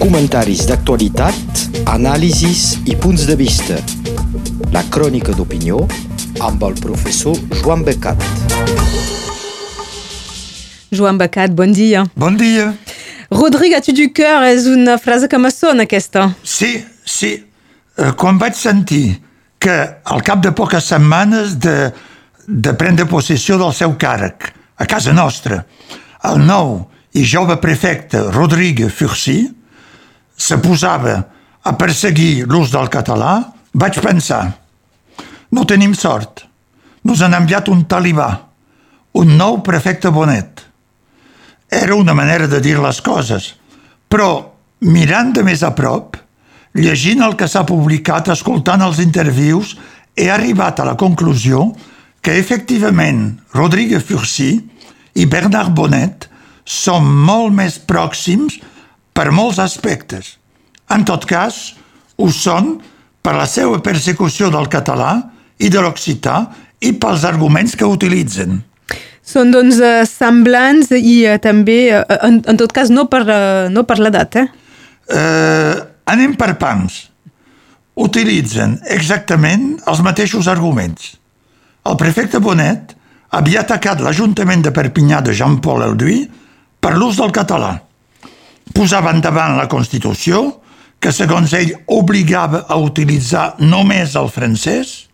comentaris d'actualitat, anàlisis i punts de vista. La crònica d'opinió amb el professor Joan Becat. Joan Becat, bon dia. Bon dia. Rodrigue, tu du cœur és una frase que me sona, aquesta. Sí, sí. Eh, Quan vaig sentir que al cap de poques setmanes de, de prendre possessió del seu càrrec a casa nostra, el nou i jove prefecte Rodrigue Furcy se posava a perseguir l'ús del català, vaig pensar no tenim sort. Nos han enviat un talibà, un nou prefecte Bonet. Era una manera de dir les coses, però mirant de més a prop, llegint el que s'ha publicat, escoltant els intervius, he arribat a la conclusió que efectivament Rodrigue Furcy i Bernard Bonet són molt més pròxims per molts aspectes. En tot cas, ho són per la seva persecució del català i de l'occità i pels arguments que utilitzen. Són doncs eh, semblants i eh, també, eh, en, en tot cas, no per, eh, no per l'edat, eh? Eh, anem per pams. Utilitzen exactament els mateixos arguments. El prefecte Bonet havia atacat l'Ajuntament de Perpinyà de Jean-Paul Elduí per l'ús del català. Posava endavant la Constitució, que segons ell obligava a utilitzar només el francès,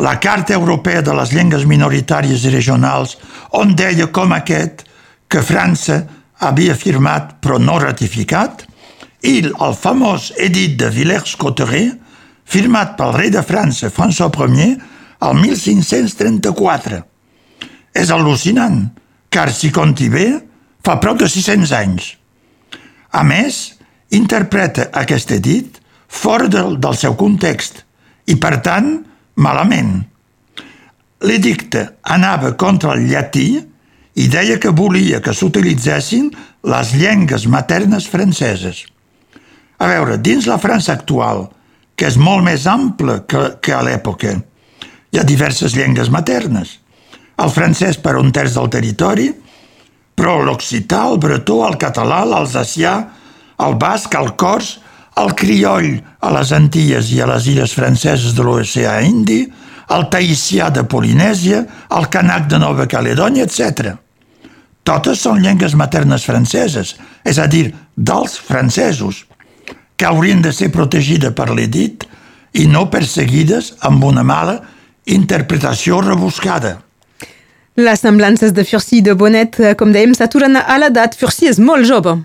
la Carta Europea de les Llengües Minoritàries i Regionals, on deia com aquest que França havia firmat però no ratificat, i el famós edit de Villers-Cotterêts, firmat pel rei de França, François Ier, el 1534. És al·lucinant, car si compti bé, fa prop de 600 anys. A més, interpreta aquest edit fora del, del seu context i, per tant, malament. L'edicte anava contra el llatí i deia que volia que s'utilitzessin les llengües maternes franceses. A veure, dins la França actual, que és molt més ample que, que a l'època, hi ha diverses llengües maternes. El francès per un terç del territori, però l'occità, el bretó, el català, l'alsacià, el basc, el cors, el crioll a les Antilles i a les illes franceses de l'oceà Indi, el taïcià de Polinèsia, el canac de Nova Caledònia, etc. Totes són llengües maternes franceses, és a dir, dels francesos, que haurien de ser protegides per l'edit i no perseguides amb una mala interpretació rebuscada. Les semblances de Furcy i de Bonet, eh, com dèiem, s'aturen a l'edat. Furcy és molt jove.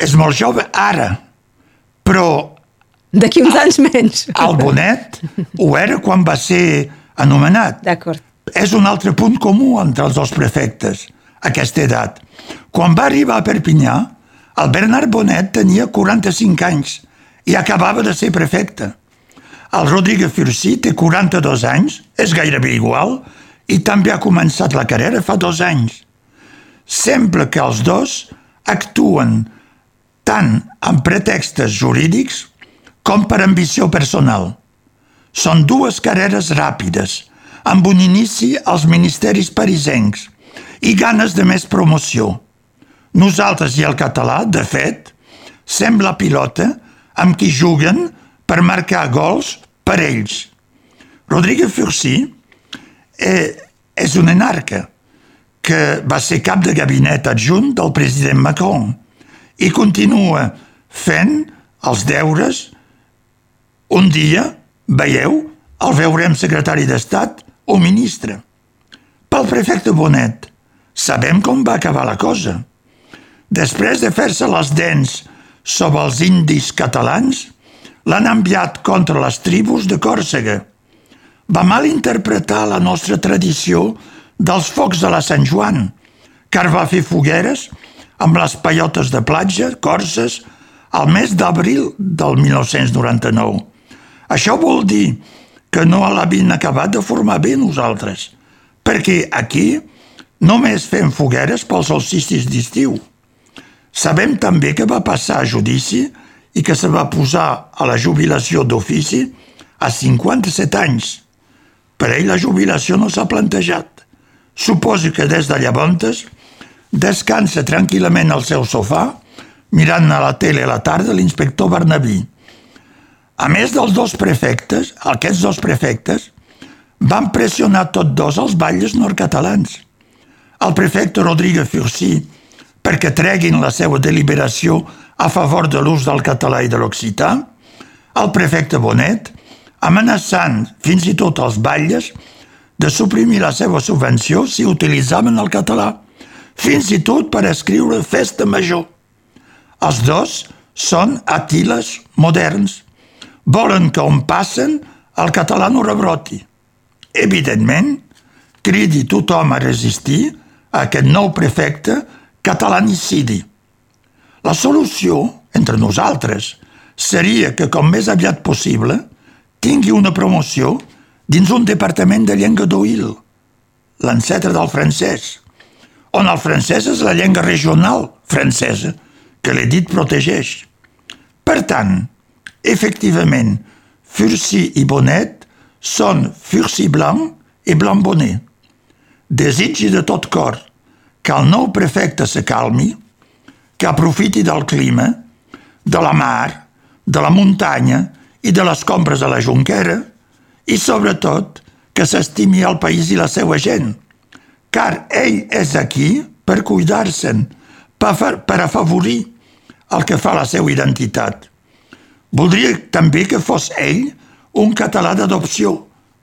És molt jove ara, però D'aquí uns anys menys. el Bonet ho era quan va ser anomenat. D'acord. És un altre punt comú entre els dos prefectes, aquesta edat. Quan va arribar a Perpinyà, el Bernard Bonet tenia 45 anys i acabava de ser prefecte. El Rodrigue Furcy té 42 anys, és gairebé igual, i també ha començat la carrera fa dos anys. Sempre que els dos actuen tant amb pretextes jurídics com per ambició personal. Són dues carreres ràpides, amb un inici als ministeris parisencs i ganes de més promoció. Nosaltres i el català, de fet, sembla pilota amb qui juguen per marcar gols per ells. Rodríguez Furcy eh, és un enarca que va ser cap de gabinet adjunt del president Macron i continua fent els deures. Un dia, veieu, el veurem secretari d'Estat o ministre. Pel prefecte Bonet, sabem com va acabar la cosa. Després de fer-se les dents sobre els indis catalans, l'han enviat contra les tribus de Còrsega. Va malinterpretar la nostra tradició dels focs de la Sant Joan, car va fer fogueres amb les pelotes de platja, corses, al mes d'abril del 1999. Això vol dir que no l'havien acabat de formar bé nosaltres, perquè aquí només fem fogueres pels solsticis d'estiu. Sabem també que va passar a judici i que se va posar a la jubilació d'ofici a 57 anys. Per ell la jubilació no s'ha plantejat. Suposo que des de llavors descansa tranquil·lament al seu sofà, mirant a la tele a la tarda l'inspector Bernabí. A més dels dos prefectes, aquests dos prefectes, van pressionar tots dos els batlles nord-catalans. El prefecte Rodrigo Furcí perquè treguin la seva deliberació a favor de l'ús del català i de l'occità, el prefecte Bonet, amenaçant fins i tot els batlles de suprimir la seva subvenció si utilitzaven el català, fins i tot per escriure festa major. Els dos són atiles moderns. Volen que on passen el català no rebroti. Evidentment, cridi tothom a resistir a aquest nou prefecte catalanicidi. La solució, entre nosaltres, seria que com més aviat possible tingui una promoció dins un departament de llengua d'oïl, l'encetre del francès, on el francès és la llengua regional francesa, que l'edit protegeix. Per tant, efectivament, Furcy i Bonet són Furcy Blanc i Blanc Bonet. Desitgi de tot cor que el nou prefecte se calmi, que aprofiti del clima, de la mar, de la muntanya i de les compres a la Junquera i, sobretot, que s'estimi el país i la seva gent, car ell és aquí per cuidar-se'n, per, afavorir el que fa la seva identitat. Voldria també que fos ell un català d'adopció,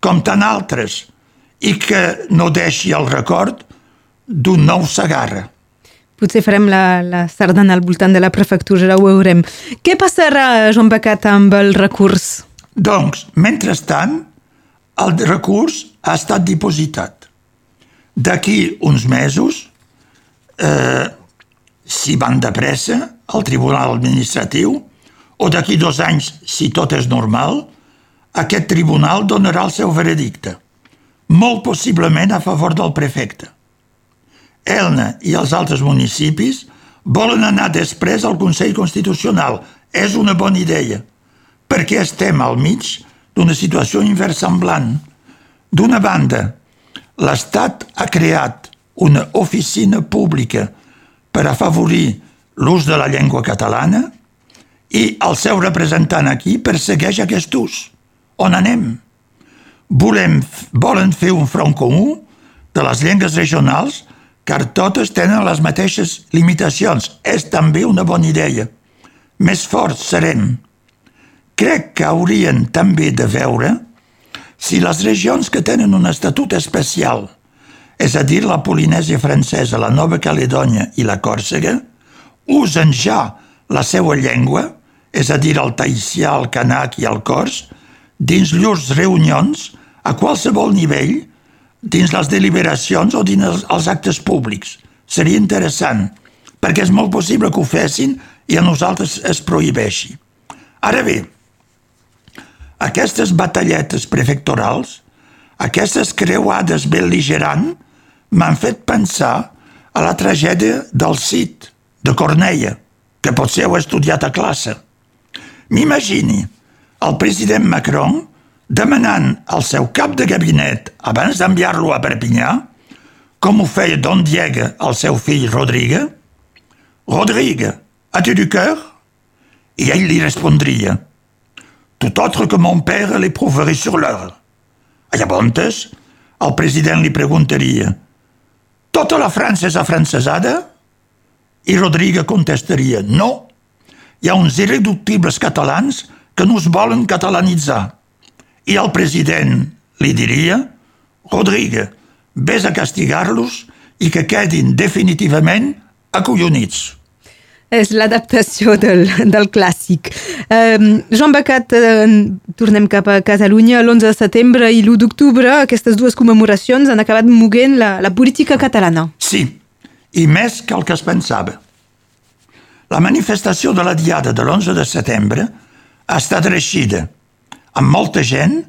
com tant altres, i que no deixi el record d'un nou Sagarra. Potser farem la, la sardana al voltant de la prefectura, ho veurem. Què passarà, Joan Becat, amb el recurs? Doncs, mentrestant, el recurs ha estat dipositat. D'aquí uns mesos, eh, si van de pressa, al Tribunal Administratiu, o d'aquí dos anys, si tot és normal, aquest tribunal donarà el seu veredicte, molt possiblement a favor del prefecte. Elna i els altres municipis volen anar després al Consell Constitucional. És una bona idea, perquè estem al mig d'una situació inversemblant. D'una banda, l'Estat ha creat una oficina pública per afavorir l'ús de la llengua catalana i el seu representant aquí persegueix aquest ús. On anem? Volem, volen fer un front comú de les llengües regionals car totes tenen les mateixes limitacions. És també una bona idea. Més forts serem. Crec que haurien també de veure si les regions que tenen un estatut especial, és a dir, la Polinèsia francesa, la Nova Caledònia i la Còrsega, usen ja la seva llengua, és a dir, el taïcià, el canac i el cors, dins llurs reunions a qualsevol nivell dins les deliberacions o dins els, actes públics. Seria interessant, perquè és molt possible que ho fessin i a nosaltres es prohibeixi. Ara bé, aquestes batalletes prefectorals, aquestes creuades bel·ligerant, m'han fet pensar a la tragèdia del Cid, de Corneia, que potser heu estudiat a classe. M'imagini el president Macron demanant al seu cap de gabinet, abans d'enviar-lo a Perpinyà, com ho feia Don Diego al seu fill Rodrigue, Rodrigue, as-tu du cœur? I ell li respondria, tout autre que mon père l'éprouverait sur l'heure. Llavors, el president li preguntaria, tota la França és afrancesada? I Rodrigue contestaria, no, hi ha uns irreductibles catalans que no es volen catalanitzar. I el president li diria Rodrigue, vés a castigar-los i que quedin definitivament acollonits. És l'adaptació del, del clàssic. Um, Joan Becat, uh, tornem cap a Catalunya. L'11 de setembre i l'1 d'octubre, aquestes dues commemoracions han acabat moguent la, la política catalana. Sí, i més que el que es pensava. La manifestació de la diada de l'11 de setembre ha estat reixida amb molta gent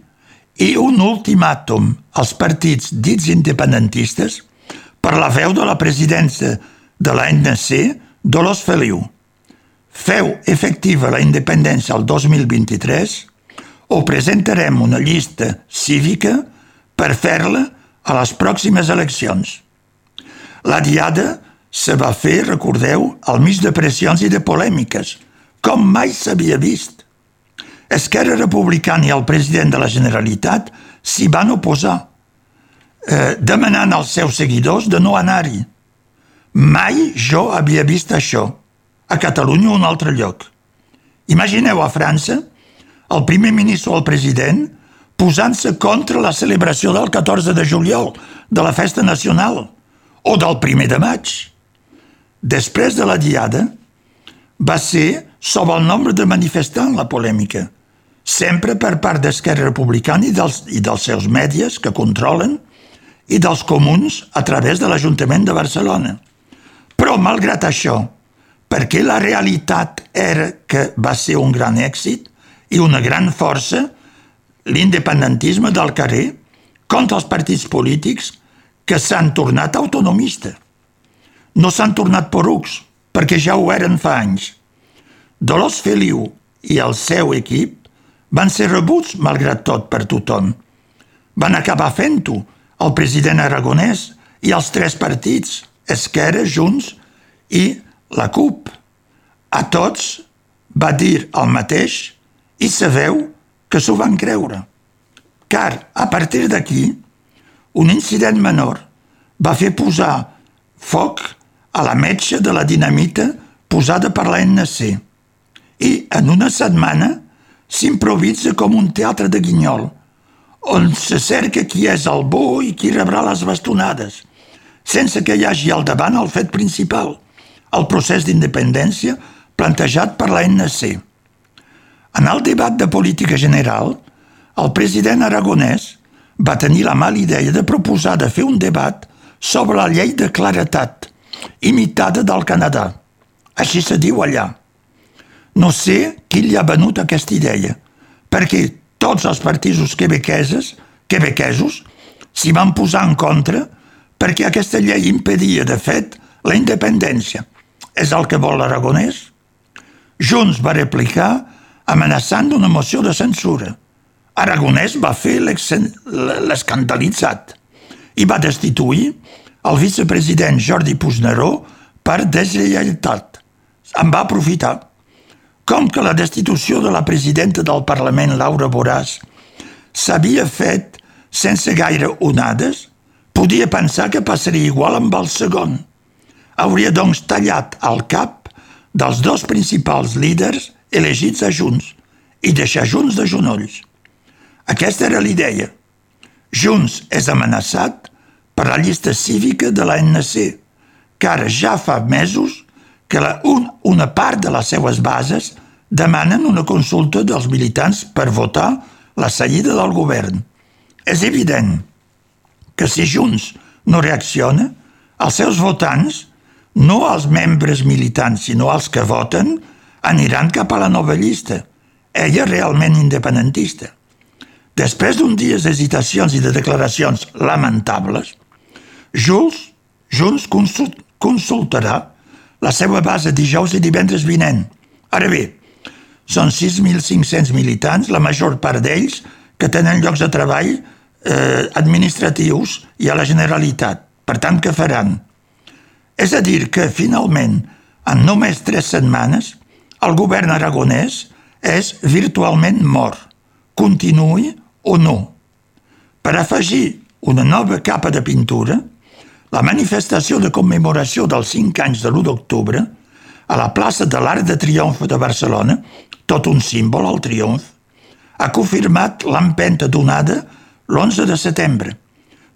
i un ultimàtum als partits dits independentistes per la veu de la presidència de l'ANC, Dolors Feliu. Feu efectiva la independència el 2023 o presentarem una llista cívica per fer-la a les pròximes eleccions. La diada se va fer, recordeu, al mig de pressions i de polèmiques, com mai s'havia vist. Esquerra Republicana i el president de la Generalitat s'hi van oposar, eh, demanant als seus seguidors de no anar-hi. Mai jo havia vist això, a Catalunya o un altre lloc. Imagineu a França el primer ministre o el president posant-se contra la celebració del 14 de juliol, de la festa nacional, o del primer de maig. Després de la diada, va ser sobre el nombre de manifestants la polèmica, sempre per part d'Esquerra Republicana i dels, i dels seus mèdies que controlen i dels comuns a través de l'Ajuntament de Barcelona. Però, malgrat això, perquè la realitat era que va ser un gran èxit i una gran força, l'independentisme del carrer contra els partits polítics que s'han tornat autonomistes. No s'han tornat porucs, perquè ja ho eren fa anys. Dolors Feliu i el seu equip van ser rebuts, malgrat tot, per tothom. Van acabar fent-ho el president aragonès i els tres partits, Esquerra, Junts i la CUP. A tots va dir el mateix i sabeu que s'ho van creure. Car, a partir d'aquí, un incident menor va fer posar foc a la metxa de la dinamita posada per la NC i en una setmana s'improvisa com un teatre de guinyol, on se cerca qui és el bo i qui rebrà les bastonades, sense que hi hagi al davant el fet principal, el procés d'independència plantejat per la NC. En el debat de política general, el president aragonès va tenir la mala idea de proposar de fer un debat sobre la llei de claretat, imitada del Canadà. Així se diu allà. No sé qui li ha venut aquesta idea, perquè tots els partits quebequesos, quebequesos s'hi van posar en contra perquè aquesta llei impedia, de fet, la independència. És el que vol l'aragonès? Junts va replicar amenaçant una moció de censura. Aragonès va fer l'escandalitzat i va destituir el vicepresident Jordi Puigneró per deslleialtat. En va aprofitar. Com que la destitució de la presidenta del Parlament, Laura Boràs, s'havia fet sense gaire onades, podia pensar que passaria igual amb el segon. Hauria doncs tallat el cap dels dos principals líders elegits a Junts i deixar Junts de genolls. Aquesta era l'idea. Junts és amenaçat per la llista cívica de l'ANC, que ara ja fa mesos que la, un, una part de les seues bases demanen una consulta dels militants per votar la seguida del govern. És evident que si Junts no reacciona, els seus votants, no els membres militants, sinó els que voten, aniran cap a la nova llista, ella realment independentista. Després d'un dies d'hesitacions i de declaracions lamentables, Jules, Junts consultarà la seva base dijous i divendres vinent. Ara bé, són 6.500 militants, la major part d'ells que tenen llocs de treball eh, administratius i a la Generalitat. Per tant, què faran? És a dir, que finalment, en només tres setmanes, el govern aragonès és virtualment mort, continuï o no. Per afegir una nova capa de pintura, la manifestació de commemoració dels cinc anys de l'1 d'octubre a la plaça de l'Arc de Triomf de Barcelona, tot un símbol al triomf, ha confirmat l'empenta donada l'11 de setembre.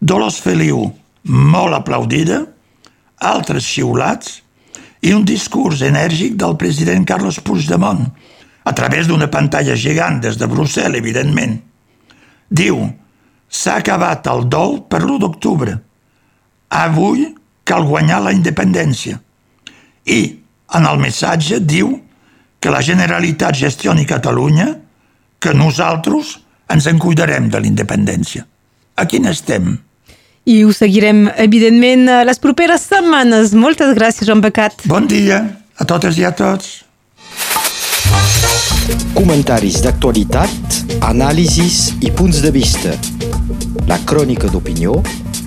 Dolors Feliu, molt aplaudida, altres xiulats i un discurs enèrgic del president Carlos Puigdemont, a través d'una pantalla gegant des de Brussel·les, evidentment. Diu, s'ha acabat el dol per l'1 d'octubre. Avui cal guanyar la independència. I, en el missatge, diu que la Generalitat gestioni Catalunya, que nosaltres ens en cuidarem de l'independència. A quin estem? I ho seguirem, evidentment, les properes setmanes. Moltes gràcies, Joan Becat. Bon dia a totes i a tots. Comentaris d'actualitat, anàlisis i punts de vista. La crònica d'opinió